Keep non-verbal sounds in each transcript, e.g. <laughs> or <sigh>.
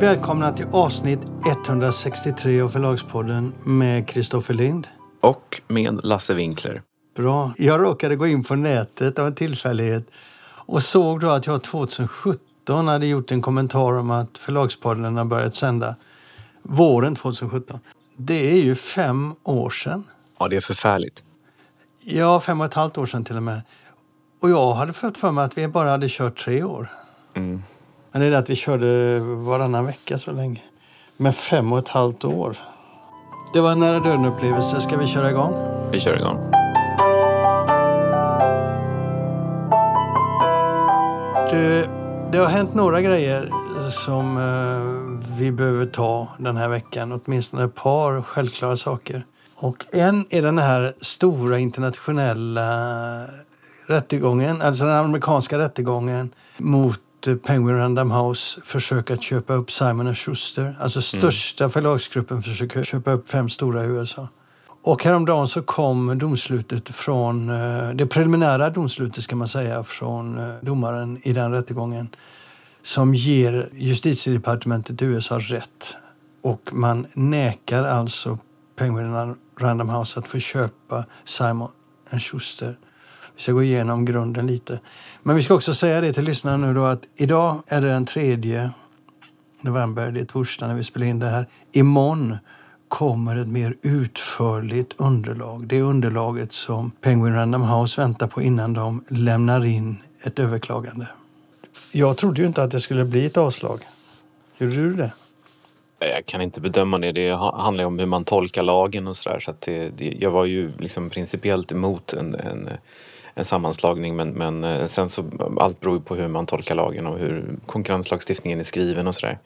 Välkomna till avsnitt 163 av Förlagspodden med Kristoffer Lind. Och med Lasse Winkler. Bra. Jag råkade gå in på nätet av en tillfällighet och såg då att jag 2017 hade gjort en kommentar om att Förlagspodden har börjat sända våren 2017. Det är ju fem år sedan. Ja, det är förfärligt. Ja, fem och ett halvt år sedan till och med. Och jag hade fått för mig att vi bara hade kört tre år. Mm. Men det är det att vi körde varannan vecka så länge. Men fem och ett halvt år. Det var en nära döden-upplevelse. Ska vi köra igång? Vi kör igång. Du, det har hänt några grejer som eh, vi behöver ta den här veckan. Åtminstone ett par självklara saker. Och en är den här stora internationella rättegången, alltså den amerikanska rättegången mot Penguin Random House försök att köpa upp Simon Schuster. Alltså största mm. förlagsgruppen försöker köpa upp fem stora i USA. Och häromdagen så kom domslutet från, eh, det preliminära domslutet ska man säga, från eh, domaren i den rättegången som ger justitiedepartementet i USA rätt. Och man nekar alltså Penguin Random House att få köpa Simon Schuster. Vi ska gå igenom grunden lite. Men vi ska också säga det till lyssnarna nu då att idag är det den 3 november, det är torsdag när vi spelar in det här. Imorgon kommer ett mer utförligt underlag. Det underlaget som Penguin Random House väntar på innan de lämnar in ett överklagande. Jag trodde ju inte att det skulle bli ett avslag. Gjorde du det? Jag kan inte bedöma det. Det handlar ju om hur man tolkar lagen och sådär. Så, så jag var ju liksom principiellt emot en, en en sammanslagning men, men eh, sen så allt beror på hur man tolkar lagen och hur konkurrenslagstiftningen är skriven och sådär.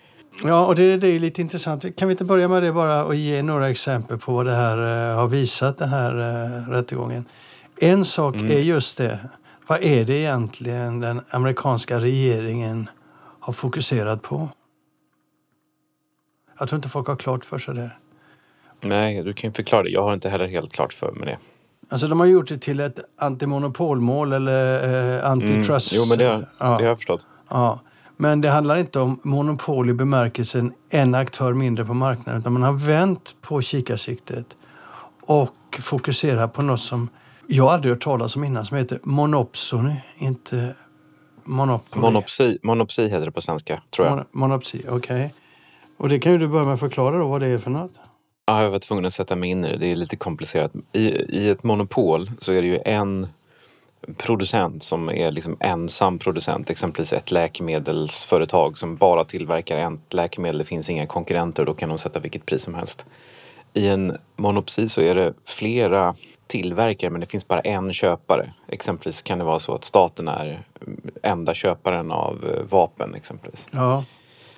Ja, och det, det är lite intressant. Kan vi inte börja med det bara och ge några exempel på vad det här uh, har visat, den här uh, rättegången. En sak mm. är just det. Vad är det egentligen den amerikanska regeringen har fokuserat på? Jag tror inte folk har klart för sig det. Nej, du kan ju förklara det. Jag har inte heller helt klart för mig det. Alltså de har gjort det till ett antimonopolmål eller eh, antitrust. Mm. Jo, men det, ja. det har jag förstått. Ja. Men det handlar inte om monopol i bemärkelsen en aktör mindre på marknaden. Utan man har vänt på kikarsiktet och fokuserar på något som jag aldrig hört talas om innan som heter monopsony, inte monopoly. Monopsi, monopsi heter det på svenska, tror jag. Mon monopsi, okej. Okay. Och det kan ju du börja med att förklara då vad det är för något. Ja, jag var tvungen att sätta mig in i det. Det är lite komplicerat. I, I ett monopol så är det ju en producent som är liksom ensam producent. Exempelvis ett läkemedelsföretag som bara tillverkar ett läkemedel. Det finns inga konkurrenter och då kan de sätta vilket pris som helst. I en monopsi så är det flera tillverkare men det finns bara en köpare. Exempelvis kan det vara så att staten är enda köparen av eh, vapen exempelvis. Ja.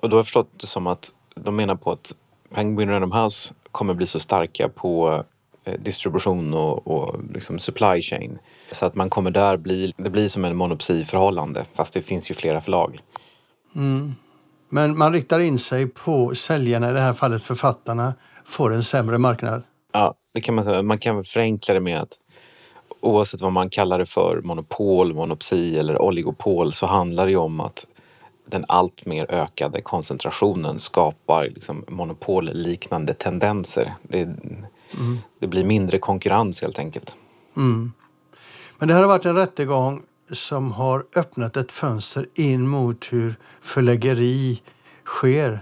Och då har jag förstått det som att de menar på att Penguin Random House kommer bli så starka på eh, distribution och, och liksom supply chain. Så att man kommer där bli, det blir som en monopsi-förhållande fast det finns ju flera förlag. Mm. Men man riktar in sig på säljarna, i det här fallet författarna, får en sämre marknad? Ja, det kan man säga. Man kan förenkla det med att oavsett vad man kallar det för, monopol, monopsi eller oligopol, så handlar det ju om att den allt mer ökade koncentrationen skapar liksom monopolliknande tendenser. Det, mm. det, blir mindre konkurrens helt enkelt. Mm. Men det här har varit en rättegång som har öppnat ett fönster in mot hur förläggeri sker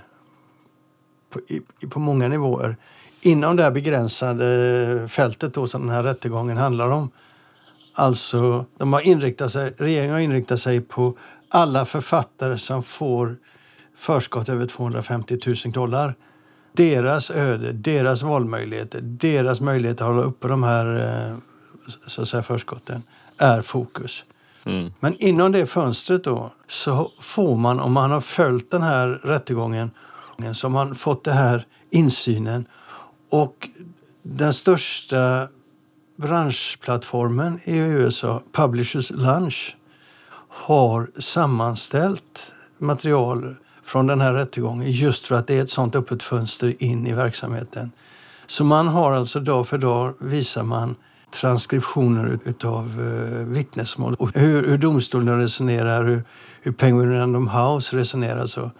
på, i, på många nivåer. Inom det här begränsade fältet då som den här rättegången handlar om. Alltså, de har inriktat sig, regeringen har inriktat sig på alla författare som får förskott över 250 000 dollar. Deras öde, deras valmöjligheter, deras möjlighet att hålla uppe de här eh, så att säga, förskotten är fokus. Mm. Men inom det fönstret då så får man, om man har följt den här rättegången, så har man fått den här insynen. Och den största branschplattformen i USA, Publishers Lunch, har sammanställt material från den här rättegången just för att det är ett sånt öppet fönster in i verksamheten. Så man har alltså dag för dag visar man transkriptioner utav uh, vittnesmål och hur, hur domstolen resonerar, hur, hur Penguin Random House resonerar. Så.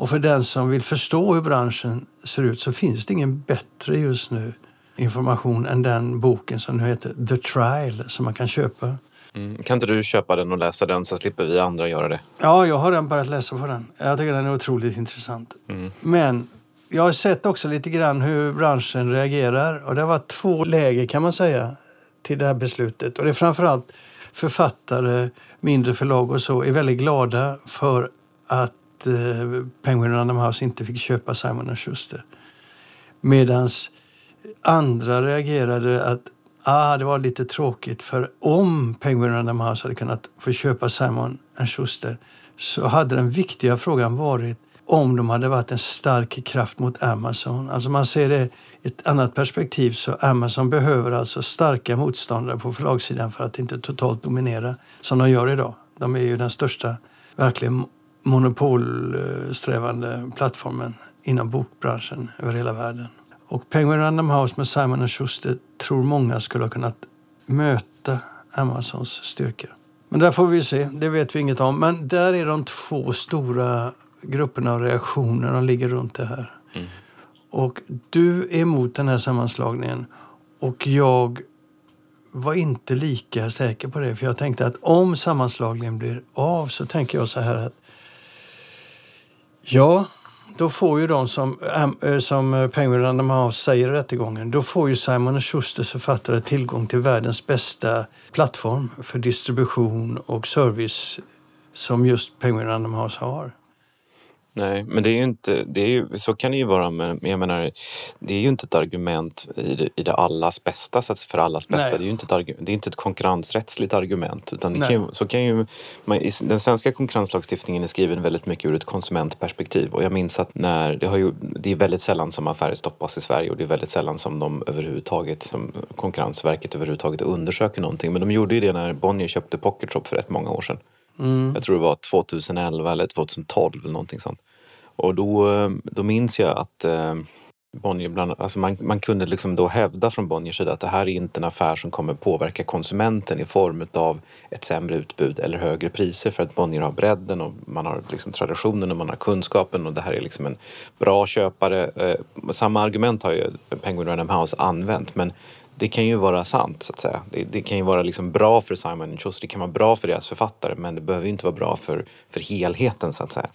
Och för den som vill förstå hur branschen ser ut så finns det ingen bättre just nu information än den boken som nu heter The Trial som man kan köpa. Mm. Kan inte du köpa den och läsa den så slipper vi andra göra det? Ja, jag har redan börjat läsa på den. Jag tycker den är otroligt intressant. Mm. Men jag har sett också lite grann hur branschen reagerar och det har varit två läger kan man säga till det här beslutet. Och det är framförallt författare, mindre förlag och så är väldigt glada för att eh, Penguin Random House inte fick köpa Simon Schuster. Medan andra reagerade att ah, det var lite tråkigt för om Penguin Random House hade kunnat få köpa Simon Schuster så hade den viktiga frågan varit om de hade varit en stark kraft mot Amazon. Alltså man ser det i ett annat perspektiv så Amazon behöver alltså starka motståndare på förlagssidan för att inte totalt dominera som de gör idag. De är ju den största verkligen monopolsträvande plattformen inom bokbranschen över hela världen. Och Penguin Random House med Simon Schuster tror många skulle ha kunnat möta Amazons styrka. Men där får vi se, det vet vi inget om. Men där är de två stora grupperna av reaktioner ligger runt det här. Mm. Och du är emot den här sammanslagningen och jag var inte lika säker på det. För jag tänkte att om sammanslagningen blir av så tänker jag så här att ja, då får ju de som, eh, som Penguin Random House säger i rättegången, då får ju Simon Schusters författare tillgång till världens bästa plattform för distribution och service som just Penguin Random House har. Nej, men det är ju inte, det är ju, så kan det ju vara, men jag menar, det är ju inte ett argument i det, i det allas bästa, så för allas bästa. Nej. Det är ju inte ett, argu- det är inte ett konkurrensrättsligt argument. Utan kan ju, så kan ju, man, den svenska konkurrenslagstiftningen är skriven väldigt mycket ur ett konsumentperspektiv. Och jag minns att när, det, har ju, det är väldigt sällan som affärer stoppas i Sverige och det är väldigt sällan som de överhuvudtaget, som Konkurrensverket överhuvudtaget undersöker någonting. Men de gjorde ju det när Bonnier köpte Pocket Shop för rätt många år sedan. Mm. Jag tror det var 2011 eller 2012 eller någonting sånt. Och då, eh, då minns jag att eh, Bonnier bland, alltså man, man kunde liksom då hävda från Bonniers sida att det här är inte en affär som kommer påverka konsumenten i form av ett sämre utbud eller högre priser för att Bonnier har bredden och man har liksom traditionen och man har kunskapen och det här är liksom en bra köpare. Eh, samma argument har ju Penguin Random House använt men det kan ju vara sant så att säga. Det, det kan ju vara liksom bra för Simon Schuster, det kan vara bra för deras författare men det behöver ju inte vara bra för, för helheten så att säga.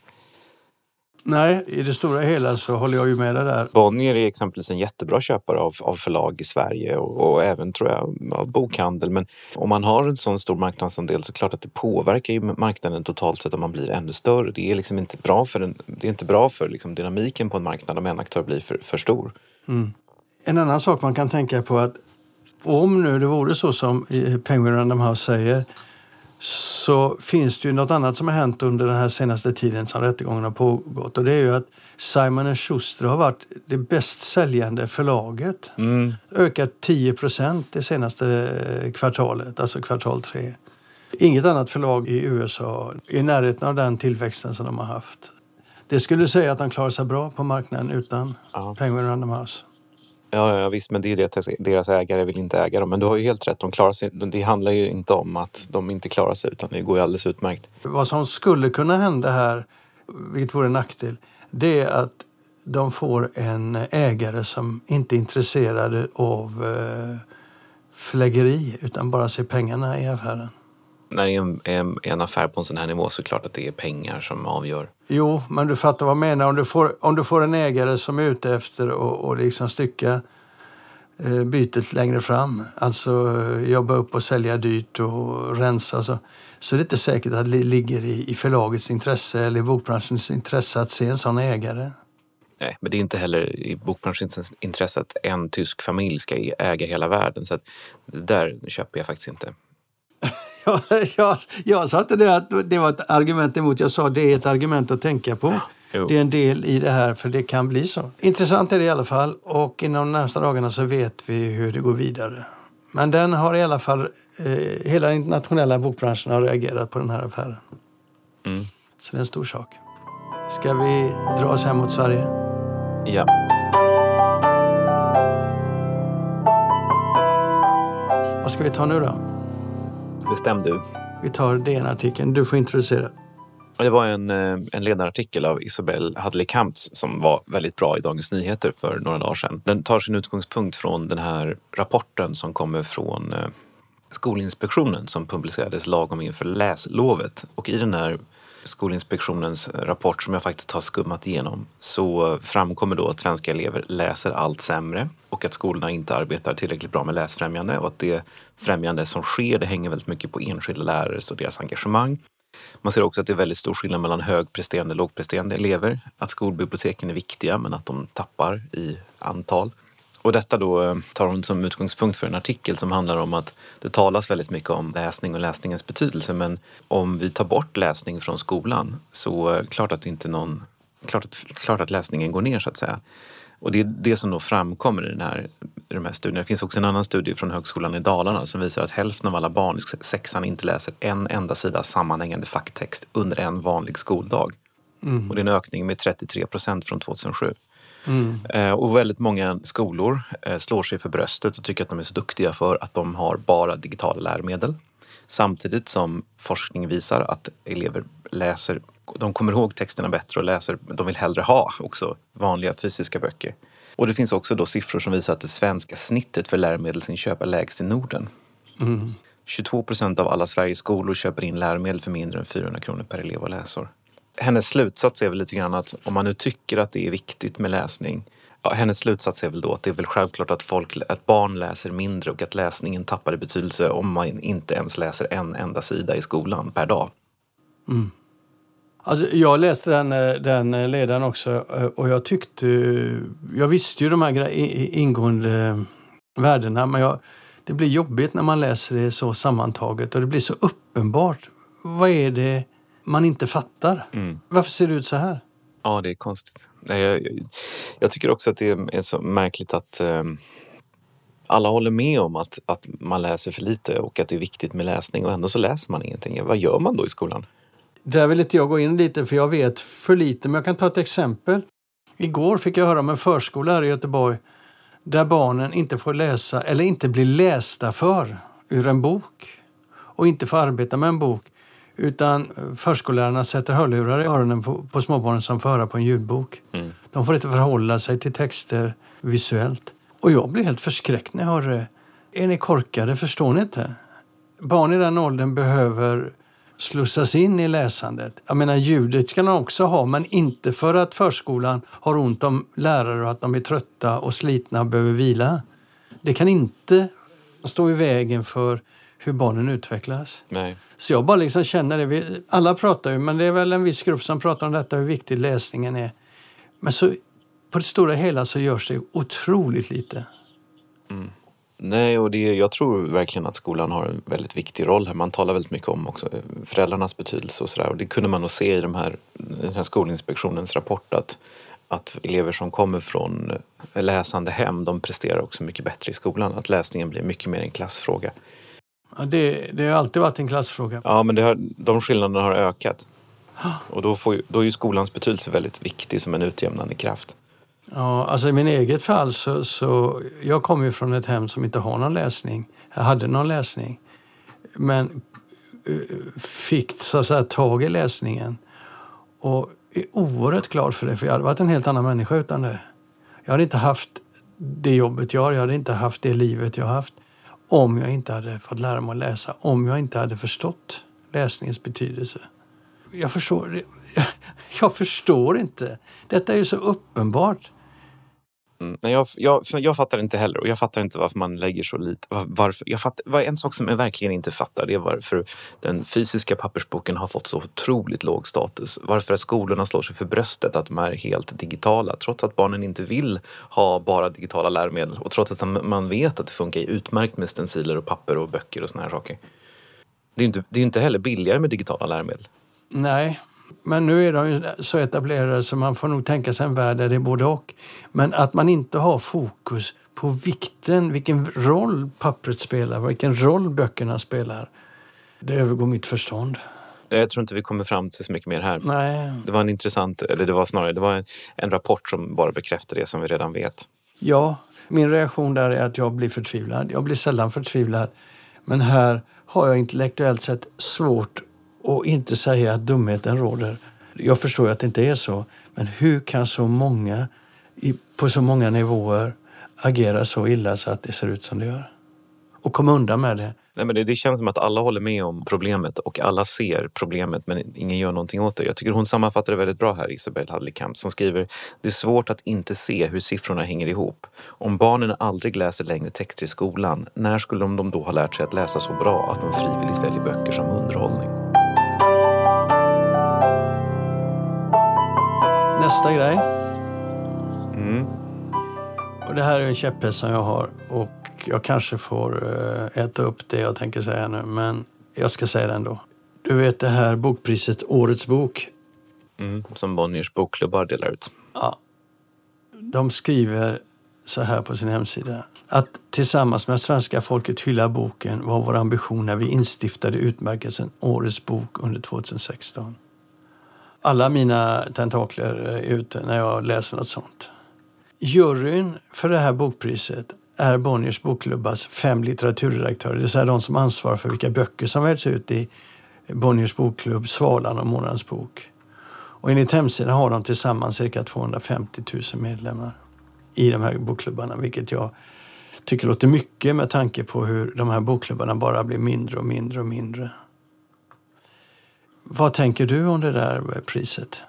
Nej, i det stora hela så håller jag ju med dig där. Bonnier är exempelvis en jättebra köpare av, av förlag i Sverige och, och även tror jag av bokhandel. Men om man har en sån stor marknadsandel så är det klart att det påverkar ju marknaden totalt sett om man blir ännu större. Det är liksom inte bra för, en, det är inte bra för liksom dynamiken på en marknad om en aktör blir för, för stor. En annan sak man kan tänka på att om nu det vore så som i Penguin Random House säger så finns det ju något annat som har hänt under den här senaste tiden som rättegången har pågått. Och det är ju att Simon Schuster har varit det bäst säljande förlaget. Ökat 10 procent det senaste eh, kvartalet, alltså kvartal tre. Inget annat förlag i USA är i närheten av den tillväxten som de har haft. Det skulle säga att de klarar sig bra på marknaden utan Ja. Penguin Random House. Ja, ja visst, men det är ju det att deras ägare vill inte äga dem. Men du har ju helt rätt, de klarar sig, det handlar ju inte om att de inte klarar sig utan det går ju alldeles utmärkt. Vad som skulle kunna hända här, vilket vore en nackdel, det är att de får en ägare som inte är intresserad av eh, förläggeri utan bara ser pengarna i affären. När det är en, en, en affär på en sån här nivå så är det klart att det är pengar som avgör. Jo, men du fattar vad jag menar. Om du får, om du får en ägare som är ute efter att och liksom stycka eh, bytet längre fram, alltså eh, jobba upp och sälja dyrt och rensa, så, så är det inte säkert att det ligger i, i förlagets intresse eller i bokbranschens intresse att se en sån ägare. Nej, men det är inte heller i bokbranschens intresse att en tysk familj ska äga hela världen. Så att det där köper jag faktiskt inte. <laughs> Jag, jag, jag sa inte det att det var ett argument emot. Jag sa det är ett argument att tänka på. Jo. Det är en del i det här, för det kan bli så. Intressant är det i alla fall. Och inom de närmsta dagarna så vet vi hur det går vidare. Men den har i alla fall, eh, hela den internationella bokbranschen har reagerat på den här affären. Mm. Så det är en stor sak. Ska vi dra oss hem mot Sverige? Ja. Vad ska vi ta nu då? Bestäm du. Vi tar DN-artikeln. Du får introducera. Det var en, eh, en ledarartikel av Isabelle Hadley Kamptz som var väldigt bra i Dagens Nyheter för några dagar sedan. Den tar sin utgångspunkt från den här rapporten som kommer från eh, Skolinspektionen som publicerades lagom inför läslovet. Och i den här Skolinspektionens rapport som jag faktiskt har skummat igenom så framkommer då att svenska elever läser allt sämre och att skolorna inte arbetar tillräckligt bra med läsfrämjande och att det främjande som sker det hänger väldigt mycket på enskilda lärares och deras engagemang. Man ser också att det är väldigt stor skillnad mellan högpresterande och lågpresterande elever. Att skolbiblioteken är viktiga men att de tappar i antal. Och detta då eh, tar hon som utgångspunkt för en artikel som handlar om att det talas väldigt mycket om läsning och läsningens betydelse men om vi tar bort läsning från skolan så det klart att inte någon klart att, klart att läsningen går ner så att säga. Och det är det som då framkommer i, den här, i de här studierna. Det finns också en annan studie från Högskolan i Dalarna som visar att hälften av alla barn i sexan inte läser en enda sida sammanhängande facktext under en vanlig skoldag. Mm. Och det är en ökning med 33 procent från 2007. Mm. Eh, och väldigt många skolor eh, slår sig för bröstet och tycker att de är så duktiga för att de har bara digitala läromedel. Samtidigt som forskning visar att elever läser, de kommer ihåg texterna bättre och läser, de vill hellre ha också vanliga fysiska böcker. Och det finns också då siffror som visar att det svenska snittet för läromedelsinköp är lägst i Norden. Mm. 22 procent av alla Sveriges skolor köper in läromedel för mindre än 400 kronor per elev och läsår hennes slutsats är väl lite grann att om man nu tycker att det är viktigt med läsning Ja, hennes slutsats är väl då att det är väl självklart att, folk, att barn läser mindre och att läsningen tappar i betydelse om man inte ens läser en enda sida i skolan per dag. Mm. Alltså, jag läste den, eh, den eh, ledaren också eh, och jag tyckte... Jag visste ju de här ingående värdena men jag, det blir jobbigt när man läser det så sammantaget och det blir så uppenbart. Vad är det man inte fattar. Mm. Varför ser det ut så här? Ja, det är konstigt. Jag, jag, jag tycker också att det är så märkligt att um, alla håller med om att, att man läser för lite och att det är viktigt med läsning och ändå så läser man ingenting. Vad gör man då i skolan? Där vill inte jag gå in lite för jag vet för lite, men jag kan ta ett exempel. Igår fick jag höra om en förskola här i Göteborg där barnen inte får läsa eller inte blir lästa för ur en bok och inte får arbeta med en bok utan förskollärarna sätter hörlurar i öronen på, på småbarnen som får höra på en ljudbok. Mm. De får inte förhålla sig till texter visuellt. Och jag blir helt förskräckt när jag hör det. Är ni korkade? Förstår ni inte? Barn i den åldern behöver slussas in i läsandet. Jag menar ljudet kan de också ha, men inte för att förskolan har ont om lärare och att de är trötta och slitna och behöver vila. Det kan inte stå i vägen för hur barnen utvecklas. Nej. Så jag bara liksom känner det. Vi, alla pratar ju, men det är väl en viss grupp som pratar om detta, hur viktig läsningen är. Men så på det stora hela så görs det otroligt lite. Mm. Nej, och det, jag tror verkligen att skolan har en väldigt viktig roll här. Man talar väldigt mycket om också föräldrarnas betydelse och sådär. Och det kunde man nog se i de här, den här Skolinspektionens rapport att, att elever som kommer från läsande hem, de presterar också mycket bättre i skolan. Att läsningen blir mycket mer en klassfråga. Ja, det, det har alltid varit en klassfråga. Ja, men det har, de skillnaderna har ökat. Och då, får, då är ju skolans betydelse väldigt viktig som en utjämnande kraft. Ja, alltså i min eget fall så, så jag kommer ju från ett hem som inte har någon läsning. Jag hade någon läsning. Men eh, fick så att säga tag i läsningen. Och är oerhört glad för det, för jag hade varit en helt annan människa utan det. Jag hade inte haft det jobbet jag har, jag hade inte haft det livet jag har haft om jag inte hade fått lära mig att läsa, om jag inte hade förstått läsningens betydelse. Jag förstår, <laughs> jag förstår inte. Detta är ju så uppenbart. Mm, nej, jag, jag, jag fattar inte heller och jag fattar inte varför man lägger så lite. Varför, jag fattar, en sak som jag verkligen inte fattar det är varför den fysiska pappersboken har fått så otroligt låg status. Varför skolorna slår sig för bröstet att de är helt digitala trots att barnen inte vill ha bara digitala läromedel och trots att man vet att det funkar utmärkt med stenciler och papper och böcker och såna här saker. Det är inte, det är inte heller billigare med digitala läromedel. Nej, men nu är de ju så etablerade så man får nog tänka sig en värld där det är både och. Men att man inte har fokus på vikten, vilken roll pappret spelar, vilken roll böckerna spelar. Det övergår mitt förstånd. Jag tror inte vi kommer fram till så mycket mer här. Nej. Det var en intressant, eller det var snarare det var en, en rapport som bara bekräftar det som vi redan vet. Ja, min reaktion där är att jag blir förtvivlad. Jag blir sällan förtvivlad. Men här har jag intellektuellt sett svårt och inte säga att dumheten råder. Jag förstår att det inte är så, men hur kan så många på så många nivåer agera så illa så att det ser ut som det gör? Och komma undan med det. Nej, men det, det känns som att alla håller med om problemet och alla ser problemet men ingen gör någonting åt det. Jag tycker hon sammanfattar det väldigt bra här, Isabel Hadleykamp, som skriver Det är svårt att inte se hur siffrorna hänger ihop. Om barnen aldrig läser längre texter i skolan, när skulle de då ha lärt sig att läsa så bra att de frivilligt väljer böcker som underhållning? Nästa grej. Mm. Och det här är en käpphäst som jag har och jag kanske får eh, äta upp det jag tänker säga nu, men jag ska säga det ändå. Du vet det här bokpriset Årets bok. Mm. Som Bonniers bokklubbar delar ut. Ja. De skriver så här på sin hemsida. Att tillsammans med svenska folket hylla boken var vår ambition när vi instiftade utmärkelsen Årets bok under 2016. Alla mina tentakler är ute när jag läser något sånt. Juryn för det här bokpriset är Bonniers bokklubbas fem litteraturredaktörer, det vill säga de som ansvarar för vilka böcker som väljs ut i Bonniers bokklubb Svalan och Månadens bok. Och enligt hemsidan har de tillsammans cirka 250 000 medlemmar i de här bokklubbarna, vilket jag tycker låter mycket med tanke på hur de här bokklubbarna bara blir mindre och mindre och mindre. Vad tänker du om det där priset?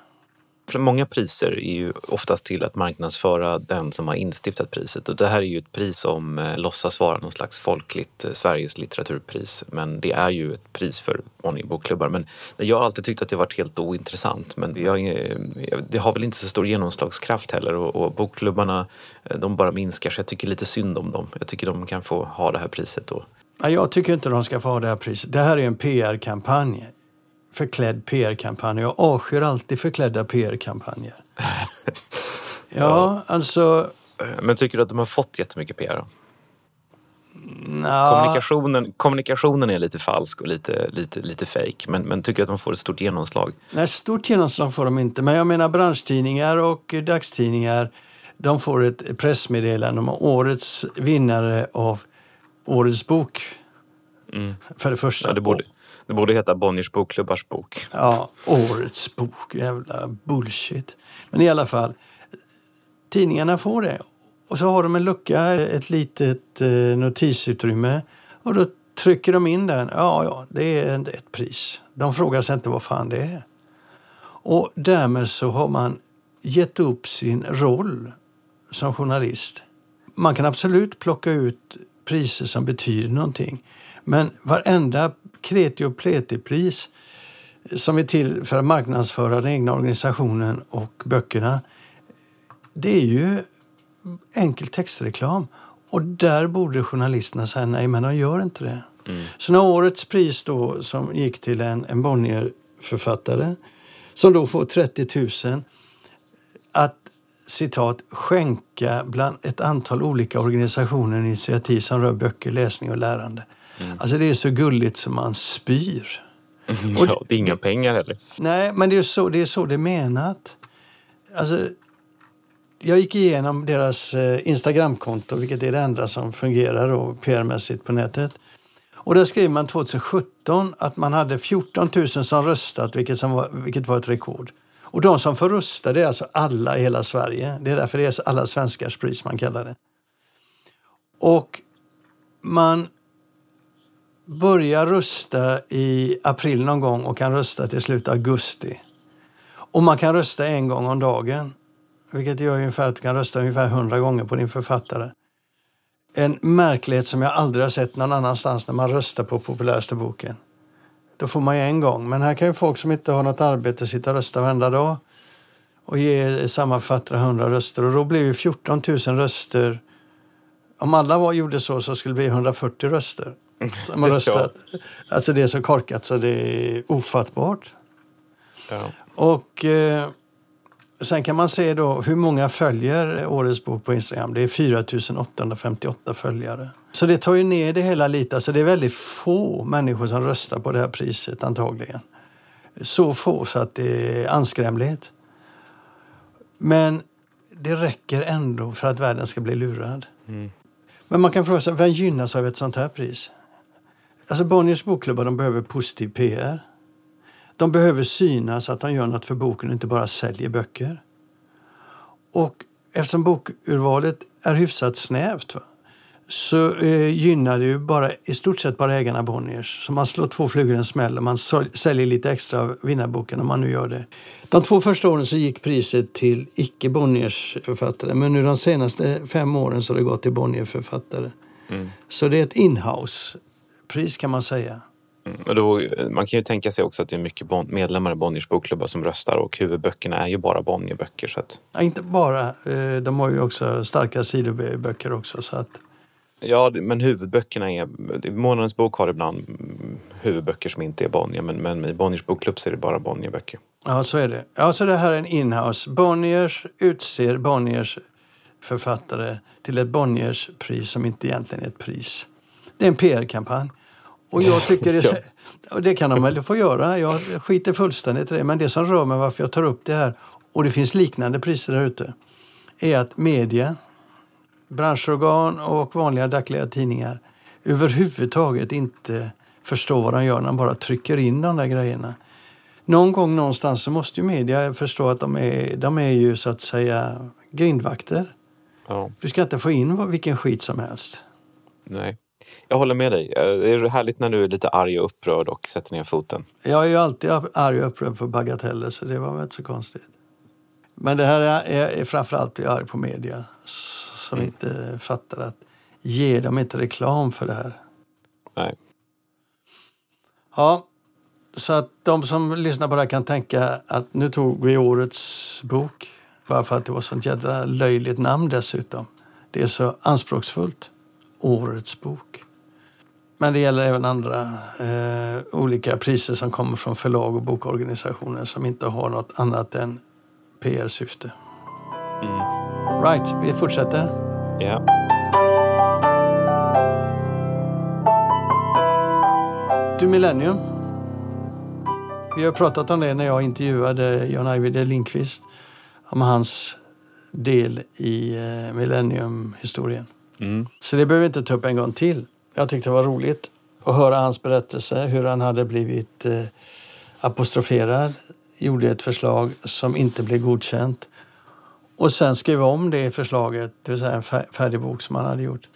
Många priser är ju oftast till att marknadsföra den som har instiftat priset och det här är ju ett pris som eh, låtsas vara någon slags folkligt eh, Sveriges litteraturpris men det är ju ett pris för Bonnierboklubbar. Men jag har alltid tyckt att det varit helt ointressant men jag, det har väl inte så stor genomslagskraft heller och, och bokklubbarna eh, de bara minskar så jag tycker lite synd om dem. Jag tycker de kan få ha det här priset då. Jag tycker inte de ska få ha det här priset. Det här är en PR-kampanj förklädd PR-kampanj. Jag avskyr alltid förklädda PR-kampanjer. <laughs> ja, alltså... Men tycker du att de har fått jättemycket PR? Nå. Kommunikationen, kommunikationen är lite falsk och lite, lite, lite fake. Men, men tycker att de får ett stort genomslag? Nej, stort genomslag får de inte. Men jag menar branschtidningar och dagstidningar. De får ett pressmeddelande om årets vinnare av Årets bok. Mm. För det första. Ja, det borde, det borde heta Bonniers bokklubbars bok. Ja, årets bok. Jävla bullshit. Men i alla fall, tidningarna får det. Och så har de en lucka, ett litet eh, notisutrymme. Och då trycker de in den. Ja, ja, det är ett pris. De frågar sig inte vad fan det är. Och därmed så har man gett upp sin roll som journalist. Man kan absolut plocka ut priser som betyder någonting. Men varenda kreti och pletipris som är till för att marknadsföra den egna organisationen och böckerna. Det är ju enkel textreklam. Och där borde journalisterna säga nej, men de gör inte det. Mm. Så när årets pris då som gick till en, en Bonnier-författare som då får 30 000 att citat skänka bland ett antal olika organisationer och initiativ som rör böcker, läsning och lärande. Mm. Alltså det är så gulligt som man spyr. Mm, <laughs> ja, det är inga pengar heller. Nej, men det är så det är, så det är menat. Alltså, jag gick igenom deras eh, Instagramkonto, vilket är det enda som fungerar PR-mässigt på nätet. Och där skrev man 2017 att man hade 14 000 som röstat, vilket, som var, vilket var ett rekord. Och de som får rösta, det är alltså alla i hela Sverige. Det är därför det är alla svenskars pris man kallar det. Och man börjar rösta i april någon gång och kan rösta till slut augusti. Och man kan rösta en gång om dagen. Vilket gör ungefär att du kan rösta ungefär 100 gånger på din författare. En märklighet som jag aldrig har sett någon annanstans när man röstar på populäraste boken. Då får man ju en gång. Men här kan ju folk som inte har något arbete sitta och rösta varenda dag och ge samma författare 100 röster. Och då blir ju 14 000 röster. Om alla var, gjorde så så skulle det bli 140 röster <laughs> som har röstat. Alltså det är så korkat så det är ofattbart. Ja. Och eh, sen kan man se då hur många följer Årets bok på Instagram. Det är 4 858 följare. Så det tar ju ner det hela lite. Alltså det är väldigt få människor som röstar på det här priset antagligen. Så få så att det är anskrämligt. Men det räcker ändå för att världen ska bli lurad. Mm. Men man kan fråga sig, vem gynnas av ett sånt här pris? Alltså Bonniers bokklubbar de behöver positiv PR. De behöver synas att de gör något för boken och inte bara säljer böcker. Och eftersom bokurvalet är hyfsat snävt va, så eh, gynnar det ju bara, i stort sett bara ägarna Bonniers. Så man slår två flugor i en smäll och man säljer lite extra av vinnarboken om man nu gör det. De två första åren så gick priset till icke Bonniers författare men nu de senaste fem åren så har det gått till Bonnier författare. Mm. Så det är ett inhouse-pris kan man säga. Mm. Och då, man kan ju tänka sig också att det är mycket bon medlemmar i Bonniers bokklubbar som röstar och huvudböckerna är ju bara Bonnierböcker. Så att... ja, inte bara. Eh, de har ju också starka sidoböcker också. Så att... Ja, men huvudböckerna är... Månadens bok har ibland huvudböcker som inte är Bonnier men, men i Bonniers bokklubb så är det bara Bonnierböcker. Ja, så är det. Ja, så det här är en inhouse. Bonniers utser Bonniers författare till ett Bonniers-pris som inte egentligen är ett pris. Det är en PR-kampanj. Och jag tycker det, <laughs> och det kan de väl få göra. Jag skiter fullständigt i det. Men det som rör mig varför jag tar upp det här, och det finns liknande priser där ute, är att media, branschorgan och vanliga dagliga tidningar överhuvudtaget inte förstår vad de gör när de bara trycker in de där grejerna. Någon gång någonstans så måste ju media förstå att de är, de är ju så att säga grindvakter. Ja. Du ska inte få in vilken skit som helst. Nej. Jag håller med dig. Eh, det är härligt när du är lite arg och upprörd och sätter ner foten. Jag är ju alltid arg och upprörd på bagateller så det var väl inte så konstigt. Men det här är, är framförallt jag är arg på media som mm. inte fattar att ge dem inte reklam för det här. Nej. Ja, så att de som lyssnar på det här kan tänka att nu tog vi årets bok bara för att det var sånt jädra löjligt namn dessutom. Det är så anspråksfullt. Årets bok. Men det gäller även andra eh, olika priser som kommer från förlag och bokorganisationer som inte har något annat än PR-syfte. Mm. Right, vi fortsätter. Ja. Yeah. Du Millennium. Vi har pratat om det när jag intervjuade Jan Ajvide Lindqvist om hans del i eh, Millennium-historien. Mm. Så det behöver vi inte ta upp en gång till. Jag tyckte det var roligt att höra hans berättelse, hur han hade blivit eh, apostroferad, gjorde ett förslag som inte blev godkänt och sen skrev om det förslaget, det vill säga en färdig bok som han hade gjort.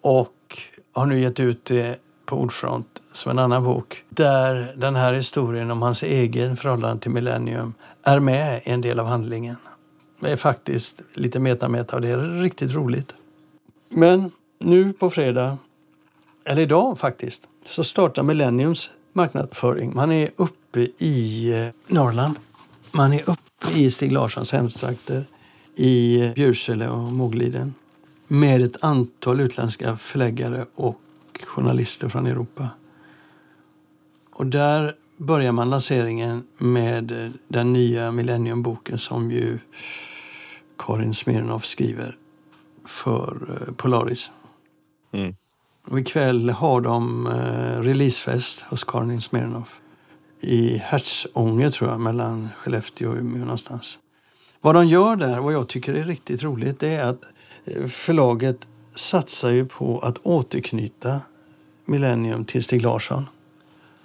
Och har nu gett ut det på Ordfront som en annan bok där den här historien om hans egen förhållande till Millennium är med i en del av handlingen. Det är faktiskt lite meta-meta och det är riktigt roligt. Men nu på fredag, eller idag faktiskt, så startar Millenniums marknadsföring. Man är uppe i eh, Norrland. Man är uppe i Stig Larssons hemtrakter i Bjursele och Mogliden med ett antal utländska förläggare och journalister från Europa. Och där börjar man lanseringen med eh, den nya Millenniumboken som ju Karin Smirnoff skriver för eh, Polaris. Mm. Och ikväll har de eh, releasefest hos Karin Smirnoff i Hertsånger, tror jag, mellan Skellefteå och Umeå någonstans. Vad de gör där, vad jag tycker är riktigt roligt, det är att eh, förlaget satsar ju på att återknyta Millennium till Stig Larsson.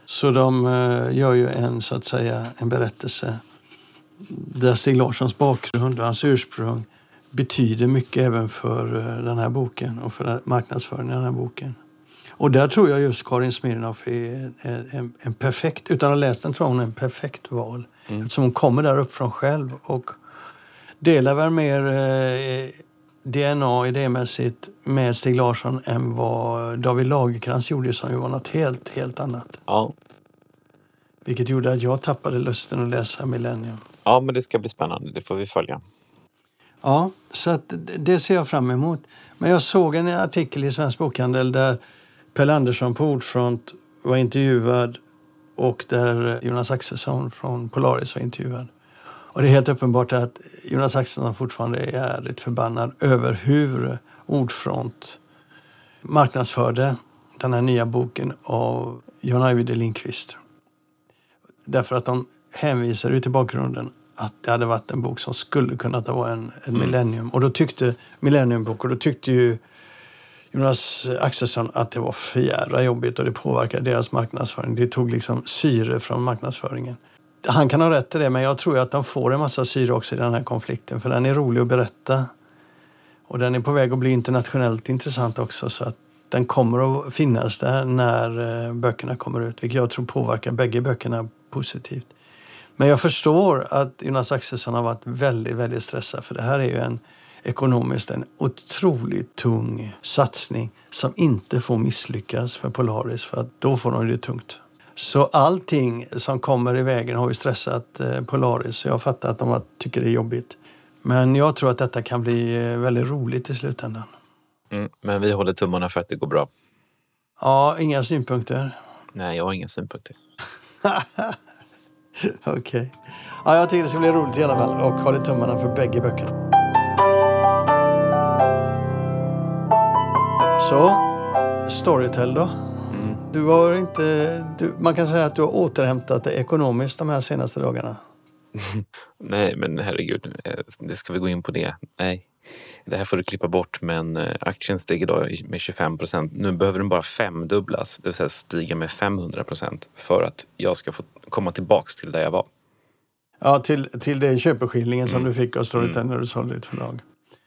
Så de eh, gör ju en, så att säga, en berättelse där Stig Larssons bakgrund och hans ursprung betyder mycket även för uh, den här boken och för marknadsföringen av den här boken. Och där tror jag just Karin Smirnoff är en, en, perfekt, utan att ha läst den tror hon är en perfekt val. Mm. Eftersom hon kommer där uppifrån själv och delar väl mer eh, DNA idémässigt med Stig Larsson än vad David Lagerkrans gjorde som ju var något helt, helt annat. Ja. Vilket gjorde att jag tappade lusten att läsa Millennium. Ja, men det ska bli spännande. Det får vi följa. Ja, så att det ser jag fram emot. Men jag såg en artikel i Svensk Bokhandel där Pelle Andersson på Ordfront var intervjuad och där Jonas Axelsson från Polaris var intervjuad. Och det är helt uppenbart att Jonas Axelsson fortfarande är lite förbannad över hur Ordfront marknadsförde den här nya boken av John Ajvide Lindqvist. Därför att de hänvisar ju till bakgrunden att det hade varit en bok som skulle kunna vara en, en mm. millennium. Och då tyckte Millenniumbok och då tyckte ju Jonas Axelsson att det var för jävla jobbigt och det påverkade deras marknadsföring. Det tog liksom syre från marknadsföringen. Han kan ha rätt i det, men jag tror att de får en massa syre också i den här konflikten. För den är rolig att berätta. Och den är på väg att bli internationellt intressant också. Så att den kommer att finnas där när eh, böckerna kommer ut. Vilket jag tror påverkar bägge böckerna positivt. Men jag förstår att Jonas Axelsson har varit väldigt, väldigt stressad. För det här är ju en ekonomiskt en otroligt tung satsning som inte får misslyckas för Polaris. För att då får de det tungt. Så allting som kommer i vägen har ju stressat eh, Polaris. Så jag fattar att de tycker det är jobbigt. Men jag tror att detta kan bli eh, väldigt roligt i slutändan. Mm, men vi håller tummarna för att det går bra. Ja, inga synpunkter? Nej, jag har inga synpunkter. <laughs> <laughs> Okej. Okay. Ja, jag tycker det ska bli roligt i alla fall och håller tummarna för bägge böckerna. Så, Storytel då? Mm. Du har inte, du, man kan säga att du har återhämtat dig ekonomiskt de här senaste dagarna. <laughs> Nej, men herregud, eh, det ska vi gå in på det? Nej, det här får du klippa bort, men eh, aktien steg idag med 25 procent. Nu behöver den bara femdubblas, det vill säga stiga med 500 procent för att jag ska få komma tillbaks till där jag var. Ja, till, till den köpeskillingen mm. som du fick av Storytel mm. när du sålde ditt förlag.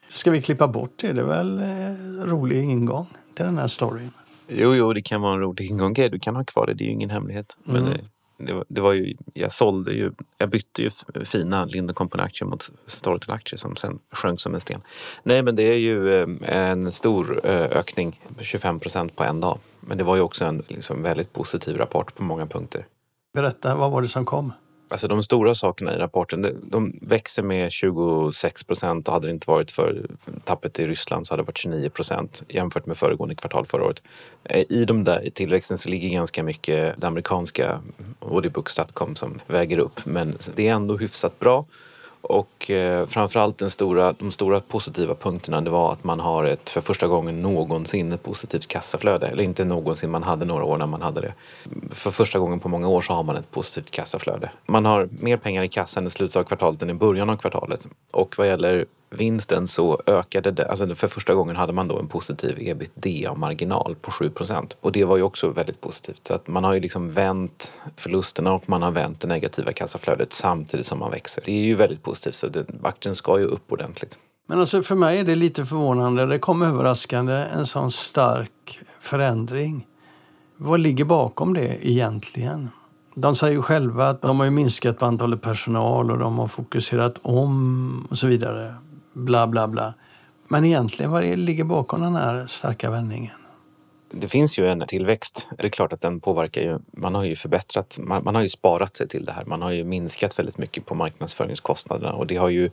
Ska vi klippa bort det? Det är väl eh, rolig ingång till den här storyn? Jo, jo, det kan vara en rolig ingång. Du kan ha kvar det, det är ju ingen hemlighet. Mm. Men det, det, var, det, var, ju, jag sålde ju, jag bytte ju fina Lind Company-aktier mot Storytel-aktier som sen sjönk som en sten. Nej, men det är ju eh, en stor eh, ökning, 25 procent på en dag. Men det var ju också en liksom, väldigt positiv rapport på många punkter. Berätta, vad var det som kom? Alltså de stora sakerna i rapporten, de växer med 26 procent och hade det inte varit för tappet i Ryssland så hade det varit 29 procent jämfört med föregående kvartal förra året. Eh, I de där tillväxten så ligger ganska mycket det amerikanska Audiobooks.com som väger upp men det är ändå hyfsat bra. Och eh, framförallt den stora, de stora positiva punkterna det var att man har ett för första gången någonsin ett positivt kassaflöde. Eller inte någonsin, man hade några år när man hade det. För första gången på många år så har man ett positivt kassaflöde. Man har mer pengar i kassan i slutet av kvartalet än i början av kvartalet. Och vad gäller vinsten så ökade det, alltså för första gången hade man då en positiv ebitda-marginal på 7% Och det var ju också väldigt positivt. Så att man har ju liksom vänt förlusterna och man har vänt det negativa kassaflödet samtidigt som man växer. Det är ju väldigt positivt så det, aktien ska ju upp ordentligt. Men alltså för mig är det lite förvånande. Det kom överraskande en sån stark förändring. Vad ligger bakom det egentligen? De säger ju själva att de har minskat på antalet personal och de har fokuserat om och så vidare bla bla bla. Men egentligen, vad det ligger bakom den här starka vändningen? Det finns ju en tillväxt. Det är klart att den påverkar ju. Man har ju förbättrat, man, man, har ju sparat sig till det här. Man har ju minskat väldigt mycket på marknadsföringskostnaderna och det har ju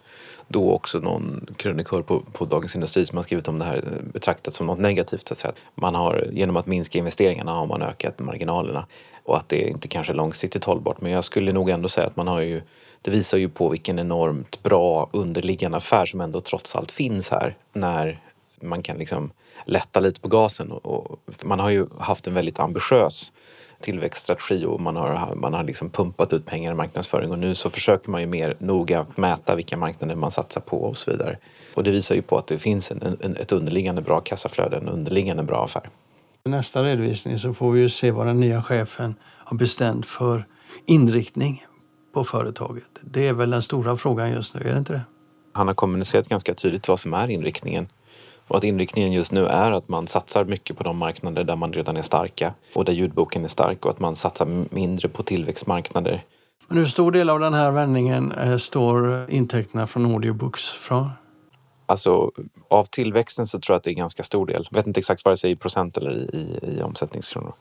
då också någon krönikör på, på Dagens Industri som har skrivit om det här betraktat som något negativt. så Att Man har, genom att minska investeringarna har man ökat marginalerna och att det inte kanske är långsiktigt hållbart. Men jag skulle nog ändå säga att man har ju det visar ju på vilken enormt bra underliggande affär som ändå trots allt finns här när man kan liksom lätta lite på gasen. Och, man har ju haft en väldigt ambitiös tillväxtstrategi och man har, man har liksom pumpat ut pengar i marknadsföring och nu så försöker man ju mer noga mäta vilka marknader man satsar på och så vidare. Och det visar ju på att det finns en, en, ett underliggande bra kassaflöde, en underliggande bra affär. I nästa redovisning så får vi ju se vad den nya chefen har bestämt för inriktning på företaget? Det är väl den stora frågan just nu, är det inte det? Han har kommunicerat ganska tydligt vad som är inriktningen. Och att inriktningen just nu är att man satsar mycket på de marknader där man redan är starka och där ljudboken är stark och att man satsar mindre på tillväxtmarknader. Men hur stor del av den här vändningen eh, står intäkterna från audiobooks från? Alltså av tillväxten så tror jag att det är ganska stor del. Jag vet inte exakt vare sig i procent eller i, i, i omsättningskronor.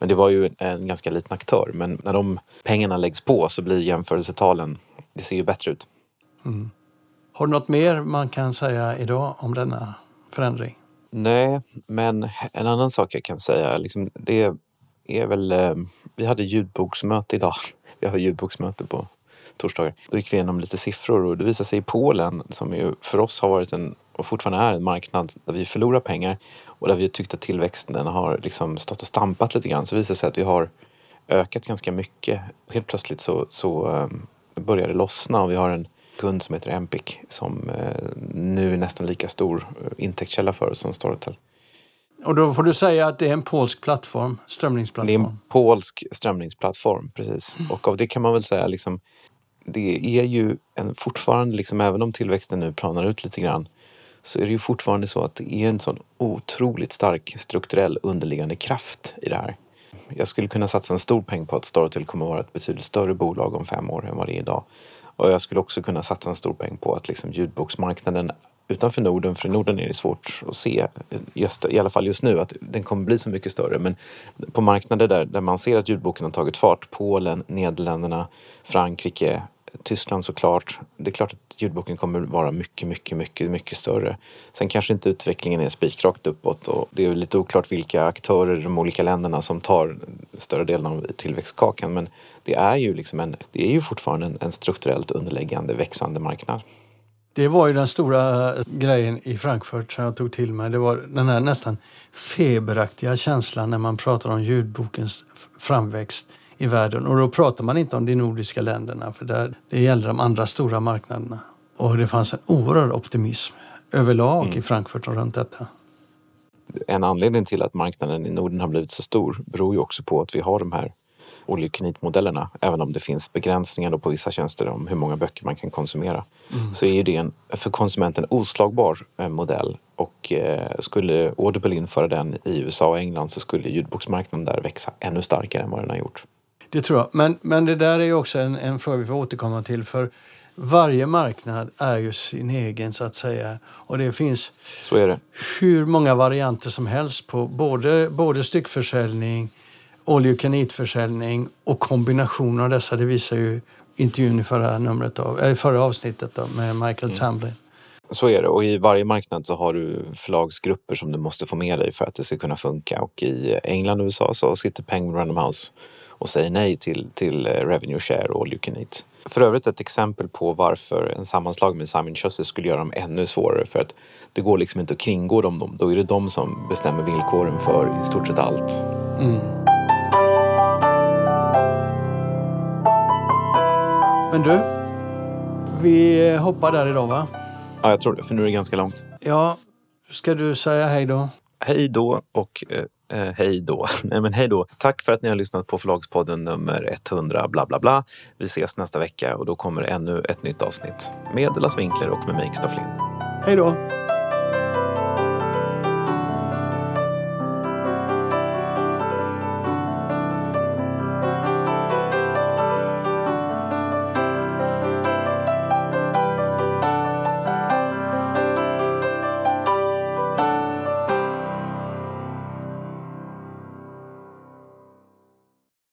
Men det var ju en ganska liten aktör. Men när de pengarna läggs på så blir jämförelsetalen, det ser ju bättre ut. Mm. Har du något mer man kan säga idag om denna förändring? Nej, men en annan sak jag kan säga, liksom, det är väl... Eh, vi hade ljudboksmöte idag. <laughs> Vi har ljudboksmöte på torsdagar. Då gick vi igenom lite siffror och det visade sig i Polen, som ju för oss har varit en och fortfarande är en marknad där vi förlorar pengar och där vi tyckt att tillväxten har liksom stått och stampat lite grann så visar det sig att vi har ökat ganska mycket. Helt plötsligt så, så um, börjar det lossna och vi har en kund som heter Empic som uh, nu är nästan lika stor uh, intäktskälla för oss som Storytel. Och då får du säga att det är en polsk plattform, Det är strömningsplattform. en polsk strömningsplattform, precis. Och av det kan man väl säga liksom, det är ju en, fortfarande, liksom, även om tillväxten nu planar ut lite grann, så är det ju fortfarande så att det är en sån otroligt stark strukturell underliggande kraft i det här. Jag skulle kunna satsa en stor peng på att Storytel kommer att vara ett betydligt större bolag om fem år än vad det är idag. Och jag skulle också kunna satsa en stor peng på att liksom ljudboksmarknaden utanför Norden, för i Norden är det svårt att se, just, i alla fall just nu, att den kommer bli så mycket större. Men på marknader där, där man ser att ljudboken har tagit fart, Polen, Nederländerna, Frankrike, Tyskland såklart. Det är klart att ljudboken kommer vara mycket, mycket, mycket, mycket större. Sen kanske inte utvecklingen är spikrakt uppåt och det är lite oklart vilka aktörer i de olika länderna som tar större delen av tillväxtkakan. Men det är ju, liksom en, det är ju fortfarande en, en strukturellt underliggande växande marknad. Det var ju den stora grejen i Frankfurt som jag tog till mig. Det var den här nästan feberaktiga känslan när man pratar om ljudbokens framväxt i världen. Och då pratar man inte om de nordiska länderna för där, det gäller de andra stora marknaderna. Och det fanns en oerhörd optimism överlag i Frankfurt och runt detta. En anledning till att marknaden i Norden har blivit så stor beror ju också på att vi har de här all-you-can-eat-modellerna. Även om det finns begränsningar på vissa tjänster om hur många böcker man kan konsumera. Så är ju det en för konsumenten oslagbar eh, modell. Och eh, skulle Audible införa den i USA och England så skulle ljudboksmarknaden där växa ännu starkare än vad den har gjort. Det tror jag. Men, men det där är ju också en, en fråga vi får återkomma till. För varje marknad är ju sin egen så att säga. Och det finns Så är det. hur många varianter som helst på både, både styckförsäljning, all you can eat-försäljning och kombinationen av dessa. Det visar ju intervjun i förra, numret av, eller förra avsnittet då, med Michael Tamblyn. Så är det. Och i varje marknad så har du förlagsgrupper som du måste få med dig för att det ska kunna funka. Och i England och USA så sitter Penguin Random House och säger nej till, till eh, Revenue Share och All You Can Eat. För övrigt ett exempel på varför en sammanslag med Simon Schuster skulle göra dem ännu svårare. För att det går liksom inte att kringgå dem. Då är det de som bestämmer villkoren för i stort sett allt. Men du, vi hoppar där idag va? Ja, jag tror det. För nu är det ganska långt. Ja, ska du säga hej då? Hej då och eh, eh, hej då. <laughs> Nej men hej då. Tack för att ni har lyssnat på Förlagspodden nummer 100 bla bla bla. Vi ses nästa vecka och då kommer ännu ett nytt avsnitt med Las Winkler och med mig, Kristoff Lind. Hej då!